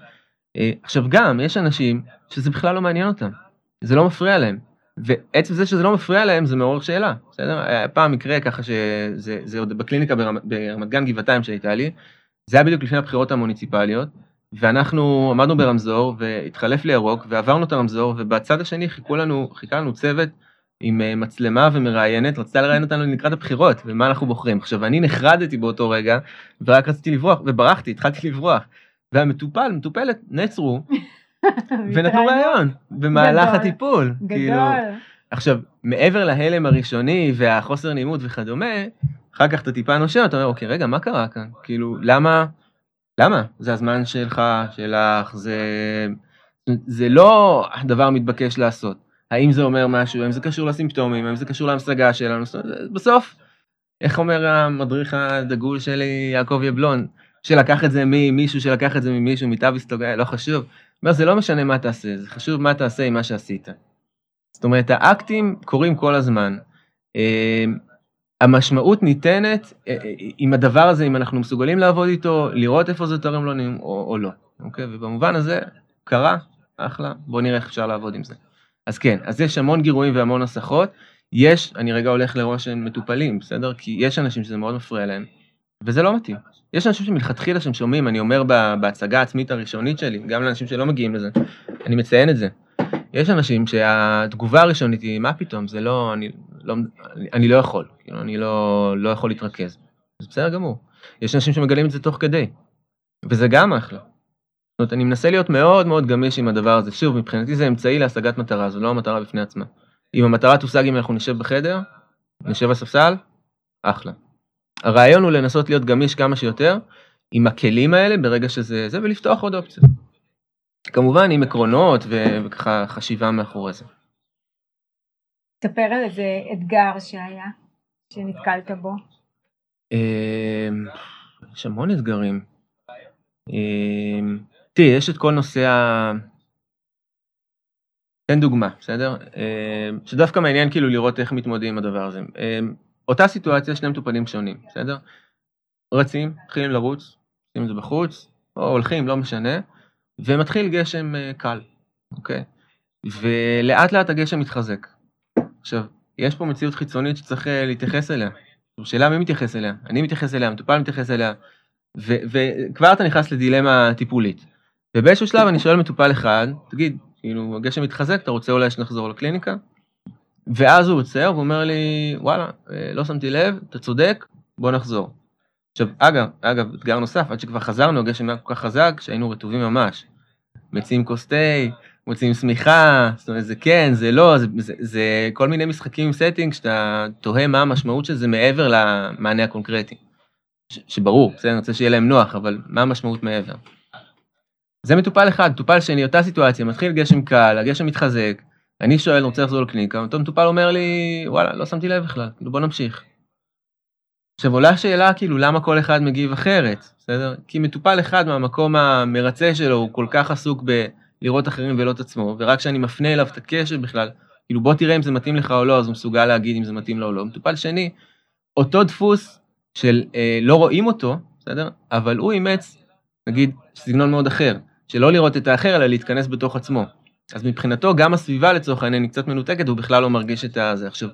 אה, עכשיו גם, יש אנשים שזה בכלל לא מעניין אותם, זה לא מפריע להם, ועצם זה שזה לא מפריע להם זה מעורר שאלה, בסדר? היה פעם מקרה ככה שזה זה עוד בקליניקה ברמת גן גבעתיים שהייתה לי, זה היה בדיוק לפני הבחירות המוניציפליות, ואנחנו עמדנו ברמזור והתחלף לירוק ועברנו את הרמזור ובצד השני חיכו לנו, חיכה לנו צוות עם אה, מצלמה ומראיינת, רצתה לראיין אותנו לקראת הבחירות ומה אנחנו בוחרים. עכשיו אני נחרדתי באותו רגע ורק רציתי לברוח וברחתי, התחלתי לברוח. והמטופל, מטופלת, נעצרו ונתנו ראיון במהלך גדול. הטיפול. כאילו, גדול. עכשיו, מעבר להלם הראשוני והחוסר נעימות וכדומה, אחר כך אתה טיפה נושם, אתה אומר, אוקיי, רגע, מה קרה כאן? כאילו, למה, למה? זה הזמן שלך, שלך, זה, זה לא הדבר המתבקש לעשות. האם זה אומר משהו, האם זה קשור לסימפטומים, האם זה קשור להמשגה שלנו, בסוף, איך אומר המדריך הדגול שלי, יעקב יבלון, שלקח את זה ממישהו, שלקח את זה ממישהו, מטאביסטוג, לא חשוב. אומר, זה לא משנה מה תעשה, זה חשוב מה תעשה עם מה שעשית. זאת אומרת, האקטים קורים כל הזמן. אה, המשמעות ניתנת אה, אה, עם הדבר הזה, אם אנחנו מסוגלים לעבוד איתו, לראות איפה זה תורם לנו או, או לא, אוקיי? ובמובן הזה, קרה, אחלה, בואו נראה איך אפשר לעבוד עם זה. אז כן, אז יש המון גירויים והמון הסחות. יש, אני רגע הולך לראש של מטופלים, בסדר? כי יש אנשים שזה מאוד מפריע להם, וזה לא מתאים. יש אנשים שמלכתחילה שהם שומעים, אני אומר בהצגה העצמית הראשונית שלי, גם לאנשים שלא מגיעים לזה, אני מציין את זה. יש אנשים שהתגובה הראשונית היא, מה פתאום, זה לא, אני לא, אני, אני לא יכול, כאילו, אני לא, לא יכול להתרכז. זה בסדר גמור. יש אנשים שמגלים את זה תוך כדי, וזה גם אחלה. אומרת, אני מנסה להיות מאוד מאוד גמיש עם הדבר הזה. שוב, מבחינתי זה אמצעי להשגת מטרה, זו לא המטרה בפני עצמה. אם המטרה תושג אם אנחנו נשב בחדר, נשב על ספסל, אחלה. הרעיון הוא לנסות להיות גמיש כמה שיותר, עם הכלים האלה ברגע שזה זה, ולפתוח עוד אופציות. כמובן עם עקרונות ו- וככה חשיבה מאחורי זה. ספר על איזה אתגר שהיה, שנתקלת בו. אמ, יש המון אתגרים. תראי, יש את כל נושא ה... תן דוגמה, בסדר? אמ, שדווקא מעניין כאילו לראות איך מתמודדים עם הדבר הזה. אמ, אותה סיטואציה, שני מטופלים שונים, בסדר? רצים, מתחילים לרוץ, עושים את זה בחוץ, או הולכים, לא משנה, ומתחיל גשם אה, קל, אוקיי? ולאט לאט הגשם מתחזק. עכשיו, יש פה מציאות חיצונית שצריך אה, להתייחס אליה. שאלה מי מתייחס אליה? אני מתייחס אליה, המטופל מתייחס אליה, וכבר אתה נכנס לדילמה טיפולית. ובאיזשהו שלב אני שואל מטופל אחד, תגיד, כאילו, הגשם מתחזק, אתה רוצה אולי שנחזור לקליניקה? ואז הוא עוצר ואומר לי, וואלה, אה, לא שמתי לב, אתה צודק, בוא נחזור. עכשיו, אגב, אגב, אתגר נוסף, עד שכבר חזרנו, הגשם היה כל כך חזק, שהיינו רטובים ממש. מציעים כוס תה, מוצאים שמיכה, זאת אומרת, זה כן, זה לא, זה, זה, זה כל מיני משחקים עם setting שאתה תוהה מה המשמעות של זה מעבר למענה הקונקרטי. ש, שברור, בסדר, אני רוצה שיהיה להם נוח, אבל מה המשמעות מעבר? זה מטופל אחד, מטופל שני, אותה סיטואציה, מתחיל גשם קל, הגשם מתחזק, אני שואל, רוצה לחזור לקליניקה, אותו מטופל אומר לי, וואלה, לא שמתי לב בכלל, כאילו בוא נמשיך. עכשיו עולה השאלה כאילו למה כל אחד מגיב אחרת, בסדר? כי מטופל אחד מהמקום המרצה שלו הוא כל כך עסוק בלראות אחרים ולא את עצמו, ורק כשאני מפנה אליו את הקשר בכלל, כאילו בוא תראה אם זה מתאים לך או לא, אז הוא מסוגל להגיד אם זה מתאים לו או לא. מטופל שני, אותו דפוס של אה, לא רואים אותו, בסדר? אבל הוא אימץ, נגיד, סגנון מאוד אחר, שלא לראות את האחר אלא להתכנס בתוך עצמו. אז מבחינתו גם הסביבה לצורך העניין היא קצת מנותקת, הוא בכלל לא מרגיש את הזה. עכשיו,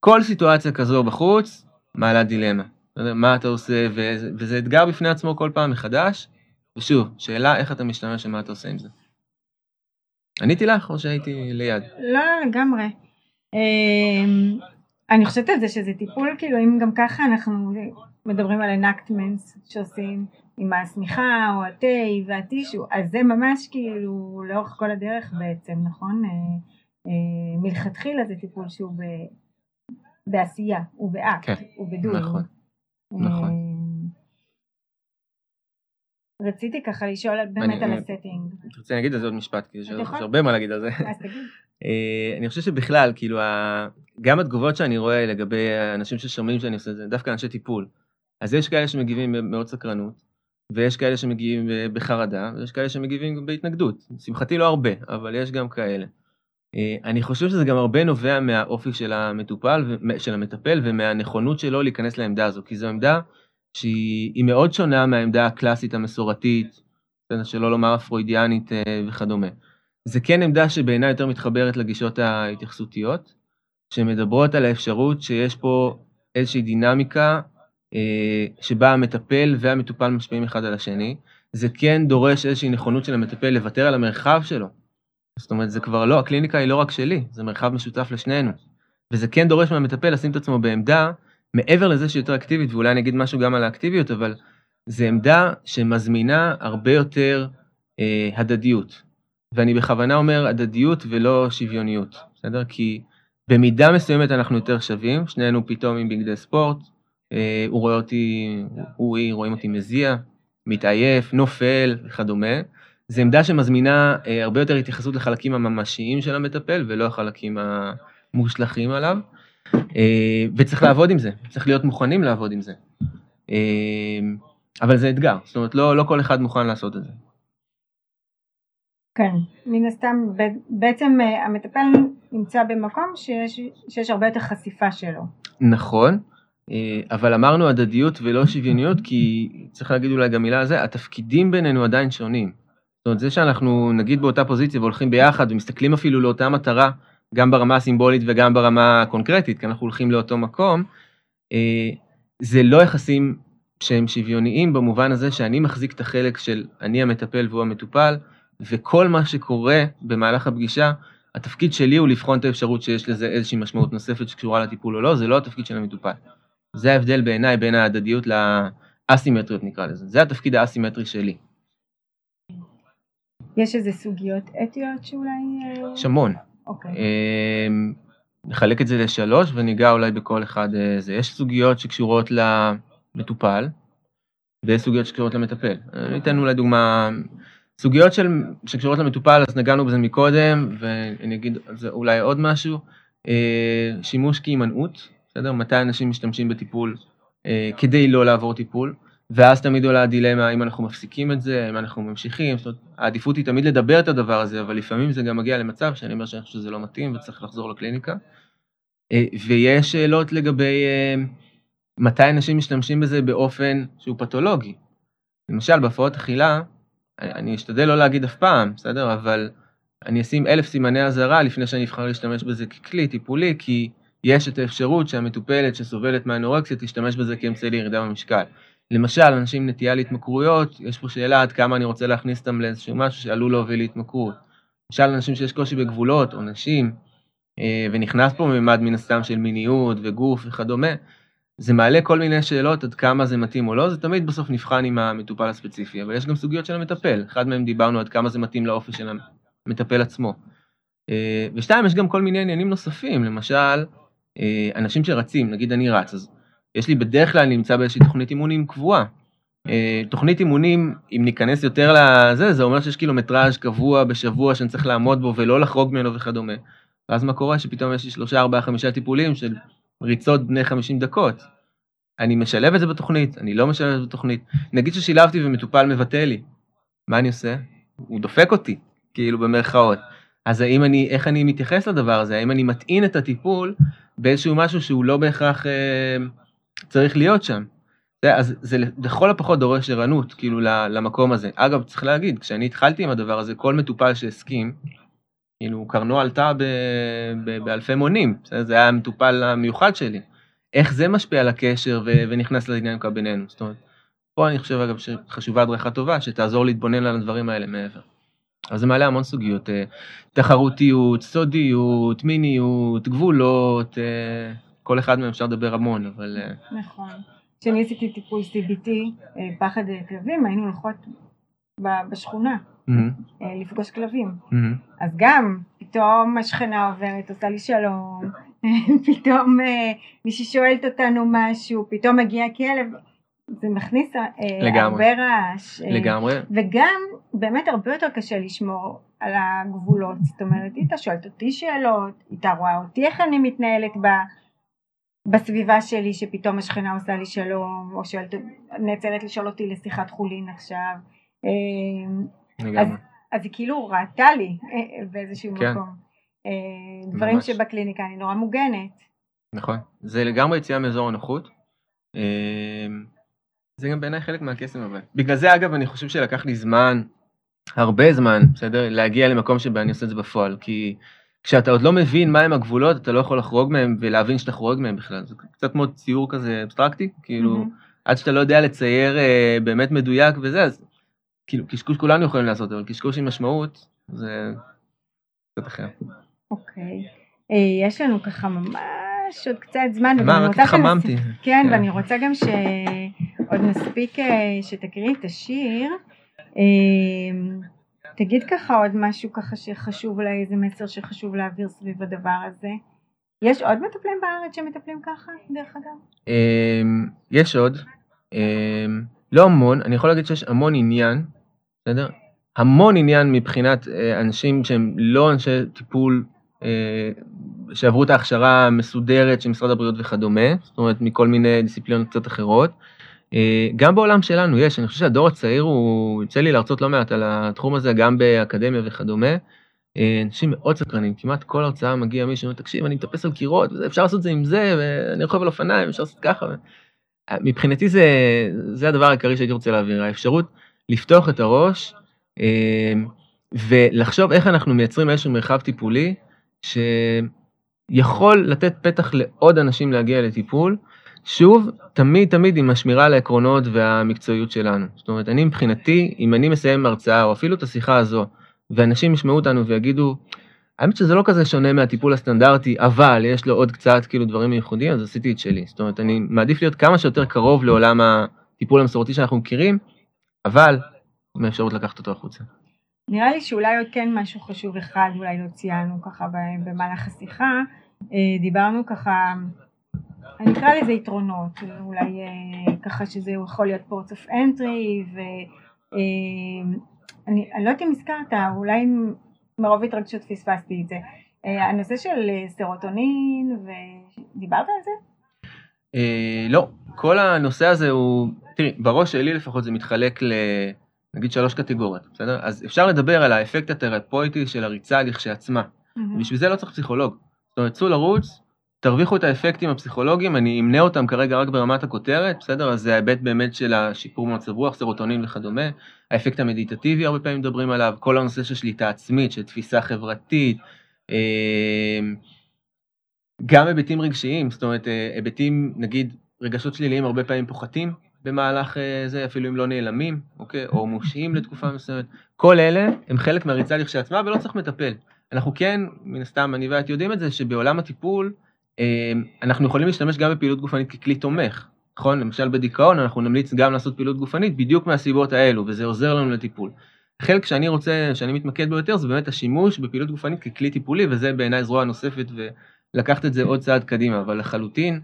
כל סיטואציה כזו בחוץ, מעלה דילמה. בסדר? מה אתה עושה, וזה, וזה אתגר בפני עצמו כל פעם מחדש. ושוב, שאלה איך אתה משתמש ומה אתה עושה עם זה. עניתי לך או שהייתי ליד? לא, לא, לגמרי. אמ, אני חושבת על זה שזה טיפול, כאילו, אם גם ככה אנחנו מדברים על enactments שעושים עם השמיכה או התה והטישו, אז זה ממש כאילו לאורך כל הדרך בעצם, נכון? אה, אה, מלכתחילה זה טיפול שהוא ב, בעשייה, הוא באקט, כן, הוא בדוי. נכון, נכון. אה, רציתי ככה לשאול באמת על ה setting. תרצה להגיד על זה עוד משפט, כי יש הרבה מה להגיד על זה. אז תגיד. אני חושב שבכלל, כאילו, גם התגובות שאני רואה לגבי האנשים ששומעים שאני עושה את זה, דווקא אנשי טיפול. אז יש כאלה שמגיבים במאוד סקרנות, ויש כאלה שמגיבים ב- בחרדה, ויש כאלה שמגיבים בהתנגדות. לשמחתי לא הרבה, אבל יש גם כאלה. אה, אני חושב שזה גם הרבה נובע מהאופי של המטופל, של המטפל, ומהנכונות שלו להיכנס לעמדה הזו, כי זו עמדה שהיא היא מאוד שונה מהעמדה הקלאסית המסורתית, שלא לומר הפרוידיאנית אה, וכדומה. זה כן עמדה שבעיניי יותר מתחברת לגישות ההתייחסותיות, שמדברות על האפשרות שיש פה איזושהי דינמיקה אה, שבה המטפל והמטופל משפיעים אחד על השני. זה כן דורש איזושהי נכונות של המטפל לוותר על המרחב שלו. זאת אומרת, זה כבר לא, הקליניקה היא לא רק שלי, זה מרחב משותף לשנינו. וזה כן דורש מהמטפל לשים את עצמו בעמדה, מעבר לזה שהיא יותר אקטיבית, ואולי אני אגיד משהו גם על האקטיביות, אבל זו עמדה שמזמינה הרבה יותר אה, הדדיות. ואני בכוונה אומר הדדיות ולא שוויוניות, בסדר? כי במידה מסוימת אנחנו יותר שווים, שנינו פתאום עם בגדי ספורט, אה, הוא רואה אותי, הוא, היא, רואים אותי מזיע, מתעייף, נופל וכדומה. זו עמדה שמזמינה אה, הרבה יותר התייחסות לחלקים הממשיים של המטפל ולא החלקים המושלכים עליו. אה, וצריך לעבוד עם זה, צריך להיות מוכנים לעבוד עם זה. אה, אבל זה אתגר, זאת אומרת לא, לא כל אחד מוכן לעשות את זה. כן, מן הסתם בעצם אה, המטפל נמצא במקום שיש, שיש הרבה יותר חשיפה שלו. נכון, אה, אבל אמרנו הדדיות ולא שוויוניות, כי צריך להגיד אולי גם מילה על זה, התפקידים בינינו עדיין שונים. זאת אומרת, זה שאנחנו נגיד באותה פוזיציה והולכים ביחד ומסתכלים אפילו לאותה מטרה, גם ברמה הסימבולית וגם ברמה הקונקרטית, כי אנחנו הולכים לאותו מקום, אה, זה לא יחסים שהם שוויוניים במובן הזה שאני מחזיק את החלק של אני המטפל והוא המטופל, וכל מה שקורה במהלך הפגישה, התפקיד שלי הוא לבחון את האפשרות שיש לזה איזושהי משמעות נוספת שקשורה לטיפול או לא, זה לא התפקיד של המטופל. זה ההבדל בעיניי בין ההדדיות לאסימטריות נקרא לזה, זה התפקיד האסימטרי שלי. יש איזה סוגיות אתיות שאולי... אה, יש המון. אוקיי. אמ, נחלק את זה לשלוש וניגע אולי בכל אחד אה, זה. יש סוגיות שקשורות למטופל ויש סוגיות שקשורות למטפל. אני אתן אולי דוגמה, סוגיות של, שקשורות למטופל, אז נגענו בזה מקודם, ואני אגיד על זה אולי עוד משהו. אה, שימוש כהימנעות, בסדר? מתי אנשים משתמשים בטיפול אה, כדי לא לעבור טיפול, ואז תמיד עולה הדילמה האם אנחנו מפסיקים את זה, האם אנחנו ממשיכים, זאת אומרת, העדיפות היא תמיד לדבר את הדבר הזה, אבל לפעמים זה גם מגיע למצב שאני אומר שאני חושב שזה לא מתאים וצריך לחזור לקליניקה. אה, ויש שאלות לגבי אה, מתי אנשים משתמשים בזה באופן שהוא פתולוגי. למשל, בהפרעות אכילה, אני אשתדל לא להגיד אף פעם, בסדר? אבל אני אשים אלף סימני אזהרה לפני שאני אבחר להשתמש בזה ככלי טיפולי, כי יש את האפשרות שהמטופלת שסובלת מאנורקסיה תשתמש בזה כאמצעי לירידה במשקל. למשל, אנשים עם נטייה להתמכרויות, יש פה שאלה עד כמה אני רוצה להכניס אותם לאיזשהו משהו שעלול להוביל להתמכרות. למשל, אנשים שיש קושי בגבולות, או נשים, אה, ונכנס פה ממד מן הסתם של מיניות וגוף וכדומה, זה מעלה כל מיני שאלות עד כמה זה מתאים או לא, זה תמיד בסוף נבחן עם המטופל הספציפי, אבל יש גם סוגיות של המטפל, אחד מהם דיברנו עד כמה זה מתאים לאופי של המטפל עצמו. אה, ושתיים, יש גם כל מיני עניינים נוספים, למשל, אנשים שרצים, נגיד אני רץ, אז יש לי בדרך כלל, נמצא באיזושהי תוכנית אימונים קבועה. אה, תוכנית אימונים, אם ניכנס יותר לזה, זה אומר שיש קילומטראז' קבוע בשבוע שאני צריך לעמוד בו ולא לחרוג ממנו וכדומה. ואז מה קורה? שפתאום יש לי שלושה, ארבעה, חמישה טיפולים של ריצות בני 50 דקות. אני משלב את זה בתוכנית, אני לא משלב את זה בתוכנית. נגיד ששילבתי ומטופל מבטא לי, מה אני עושה? הוא דופק אותי, כאילו במרכאות. אז האם אני, איך אני מתייחס לדבר הזה? האם אני מטעין את הטיפול באיזשהו משהו שהוא לא בהכרח אה, צריך להיות שם? זה, אז זה לכל הפחות דורש ערנות, כאילו, למקום הזה. אגב, צריך להגיד, כשאני התחלתי עם הדבר הזה, כל מטופל שהסכים, כאילו קרנו עלתה ב, ב, באלפי מונים? זה היה המטופל המיוחד שלי. איך זה משפיע על הקשר ו, ונכנס לדינמיקה בינינו, זאת אומרת, פה אני חושב אגב שחשובה הדרכה טובה, שתעזור להתבונן על הדברים האלה מעבר. אז זה מעלה המון סוגיות, אה, תחרותיות, סודיות, מיניות, גבולות, אה, כל אחד מהם אפשר לדבר המון, אבל... אה, נכון. כשאני עשיתי טיפול CBT, פחד כלבים, היינו הולכות בשכונה mm-hmm. לפגוש כלבים. Mm-hmm. אז גם, פתאום השכנה עוברת, עושה לי שלום, פתאום מישהי שואלת אותנו משהו, פתאום מגיע כלב, זה מכניס לגמרי. הרבה רעש. לגמרי. וגם באמת הרבה יותר קשה לשמור על הגבולות, זאת אומרת, היא שואלת אותי שאלות, היא רואה אותי איך אני מתנהלת ב... בסביבה שלי שפתאום השכנה עושה לי שלום, או שואלת, נעצרת לשאול אותי לשיחת חולין עכשיו. אז, אז היא כאילו ראתה לי אה, באיזשהו כן. מקום. אה, דברים ממש. שבקליניקה אני נורא מוגנת. נכון, זה לגמרי יציאה מאזור הנוחות. זה גם בעיניי חלק מהקסם אבל. בגלל זה אגב אני חושב שלקח לי זמן הרבה זמן, בסדר? להגיע למקום שבו אני עושה את זה בפועל, כי כשאתה עוד לא מבין מהם הגבולות, אתה לא יכול לחרוג מהם ולהבין שאתה חורג מהם בכלל. זה קצת מאוד ציור כזה אבסטרקטי, כאילו, mm-hmm. עד שאתה לא יודע לצייר אה, באמת מדויק וזה, אז כאילו, קשקוש כולנו יכולים לעשות, אבל קשקוש עם משמעות, זה קצת אחר. אוקיי. Okay. אה, יש לנו ככה ממש עוד קצת זמן. מה, רק התחממתי. כן, כן, ואני רוצה גם שעוד נספיק אה, שתקריא את השיר. אמ, תגיד ככה עוד משהו ככה שחשוב אולי איזה מסר שחשוב להעביר סביב הדבר הזה. יש עוד מטפלים בארץ שמטפלים ככה דרך אגב? אמ, יש עוד, לא המון, אני יכול להגיד שיש המון עניין, בסדר? המון עניין מבחינת אה, אנשים שהם לא אנשי טיפול אה, שעברו את ההכשרה המסודרת של משרד הבריאות וכדומה, זאת אומרת מכל מיני דיסציפלינות קצת אחרות. אה, גם בעולם שלנו יש, אני חושב שהדור הצעיר הוא, יוצא לי להרצות לא מעט על התחום הזה, גם באקדמיה וכדומה. אה, אנשים מאוד סקרנים, כמעט כל הרצאה מגיע מישהו, אומר, תקשיב, אני מטפס על קירות, אפשר לעשות את זה עם זה, ואני רוכב על אופניים, אפשר לעשות ככה. אה, מבחינתי זה, זה הדבר העיקרי שהייתי רוצה להעביר, האפשרות לפתוח את הראש ולחשוב איך אנחנו מייצרים איזשהו מרחב טיפולי שיכול לתת פתח לעוד אנשים להגיע לטיפול, שוב, תמיד תמיד עם השמירה על העקרונות והמקצועיות שלנו. זאת אומרת, אני מבחינתי, אם אני מסיים הרצאה, או אפילו את השיחה הזו, ואנשים ישמעו אותנו ויגידו, האמת שזה לא כזה שונה מהטיפול הסטנדרטי, אבל יש לו עוד קצת כאילו דברים ייחודיים, אז עשיתי את שלי. זאת אומרת, אני מעדיף להיות כמה שיותר קרוב לעולם הטיפול המסורתי שאנחנו מכירים, אבל עם האפשרות לקחת אותו החוצה. נראה לי שאולי עוד כן משהו חשוב אחד, אולי לא ציינו ככה במהלך השיחה, אה, דיברנו ככה אני אקרא לזה יתרונות, אולי אה, ככה שזה יכול להיות פורט אוף אנטרי ואני לא יודעת אם הזכרת, אולי מרוב התרגשות פספסתי את זה. אה, הנושא של סרוטונין, ודיברת על זה? לא, כל הנושא הזה הוא, תראי, בראש שלי לפחות זה מתחלק ל... נגיד שלוש קטגוריות, בסדר? אז אפשר לדבר על האפקט התרפויטי של הריצה לכשעצמה. Mm-hmm. בשביל זה לא צריך פסיכולוג. זאת אומרת, צאו לרוץ, תרוויחו את האפקטים הפסיכולוגיים, אני אמנה אותם כרגע רק ברמת הכותרת, בסדר? אז זה ההיבט באמת של השיפור מצב רוח, סרוטונין וכדומה, האפקט המדיטטיבי הרבה פעמים מדברים עליו, כל הנושא של שליטה עצמית, של תפיסה חברתית, אמ, גם היבטים רגשיים, זאת אומרת, אה, היבטים, נגיד, רגשות שליליים הרבה פעמים פוחתים במהלך אה, זה, אפילו אם לא נעלמים, אוקיי? או מושעים לתקופה מסוימת. כל אלה הם חלק מהריצה לכשעצמה ולא צריך מטפל. אנחנו כן, מן הסתם, אני ואת יודעים את זה, שבעולם הטיפול, אמ, אנחנו יכולים להשתמש גם בפעילות גופנית ככלי תומך, נכון? למשל בדיכאון אנחנו נמליץ גם לעשות פעילות גופנית בדיוק מהסיבות האלו, וזה עוזר לנו לטיפול. חלק שאני רוצה, שאני מתמקד בו יותר, זה באמת השימוש בפעילות גופנית ככלי טיפולי, וזה בעיניי זרוע נוספת, ולקחת את זה עוד צעד קדימה, אבל לחלוטין, אה,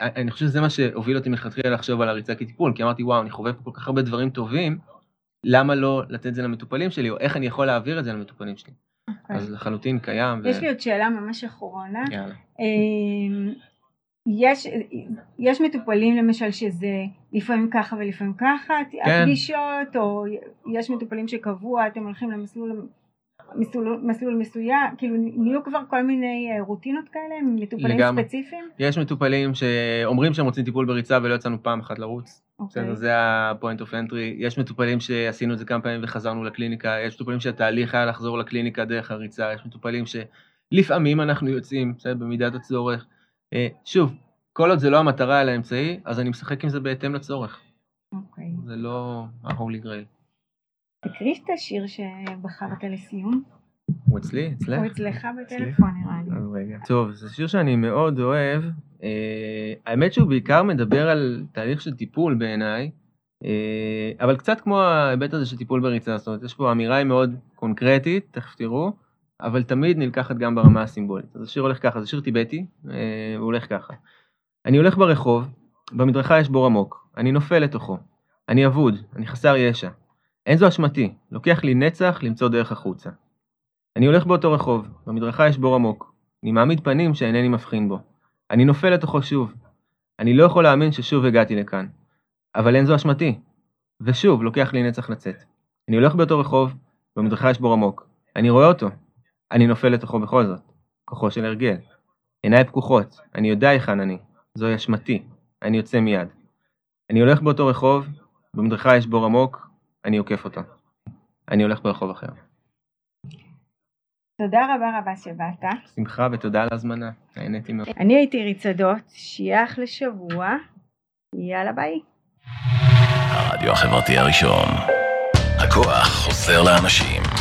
אני חושב שזה מה שהוביל אותי מלכתחילה לחשוב על הריצה כטיפול, כי אמרתי, וואו, אני חווה פה כל כך הרבה דברים טובים, למה לא לתת את זה למטופלים שלי, או איך אני יכול להעביר את זה למטופלים שלי. Okay. אוקיי. אז לחלוטין קיים. יש ו... לי עוד שאלה ממש אחרונה. יאללה. אמ, יש, יש מטופלים למשל שזה לפעמים ככה ולפעמים ככה, כן. הפגישות, או יש מטופלים שקבוע, אתם הולכים למסלול מסלול, מסלול מסוים, כאילו נהיו כבר כל מיני אה, רוטינות כאלה, מטופלים לגמרי. ספציפיים? יש מטופלים שאומרים שהם רוצים טיפול בריצה ולא יצאנו פעם אחת לרוץ. אוקיי. בסדר, זה ה-point of entry. יש מטופלים שעשינו את זה כמה פעמים וחזרנו לקליניקה, יש מטופלים שהתהליך היה לחזור לקליניקה דרך הריצה, יש מטופלים שלפעמים אנחנו יוצאים, בסדר, במידת הצורך. אה, שוב, כל עוד זה לא המטרה אלא האמצעי, אז אני משחק עם זה בהתאם לצורך. אוקיי. זה לא ה-holy grail. תקריא את השיר שבחרת לסיום. הוא אצלי? אצלך? הוא אצלך בטלפון נראה לי. רגע. טוב, זה שיר שאני מאוד אוהב. אה, האמת שהוא בעיקר מדבר על תהליך של טיפול בעיניי, אה, אבל קצת כמו ההיבט הזה של טיפול בריצה, זאת אומרת, יש פה אמירה היא מאוד קונקרטית, תכף תראו, אבל תמיד נלקחת גם ברמה הסימבולית. אז השיר הולך ככה, זה שיר טיבטי, אה, הוא הולך ככה. אני הולך ברחוב, במדרכה יש בור עמוק, אני נופל לתוכו. אני אבוד, אני חסר ישע. אין זו אשמתי, לוקח לי נצח למצוא דרך החוצה. אני הולך באותו רחוב, במדרכה יש בור עמוק. אני מעמיד פנים שאינני מבחין בו. אני נופל לתוכו שוב. אני לא יכול להאמין ששוב הגעתי לכאן. אבל אין זו אשמתי. ושוב, לוקח לי נצח לצאת. אני הולך באותו רחוב, במדרכה יש בור עמוק. אני רואה אותו. אני נופל לתוכו בכל זאת. כוחו של הרגל. עיניי פקוחות, אני יודע היכן אני. זוהי אשמתי. אני יוצא מיד. אני הולך באותו רחוב, במדרכה יש בור עמוק, אני עוקף אותו. אני הולך ברחוב אחר. תודה רבה רבה שבאת. שמחה ותודה על ההזמנה, נהניתי מאוד. אני הייתי ריצדות, שיהיה אחלה שבוע. יאללה ביי. הרדיו החברתי הראשון. הכוח חוזר לאנשים.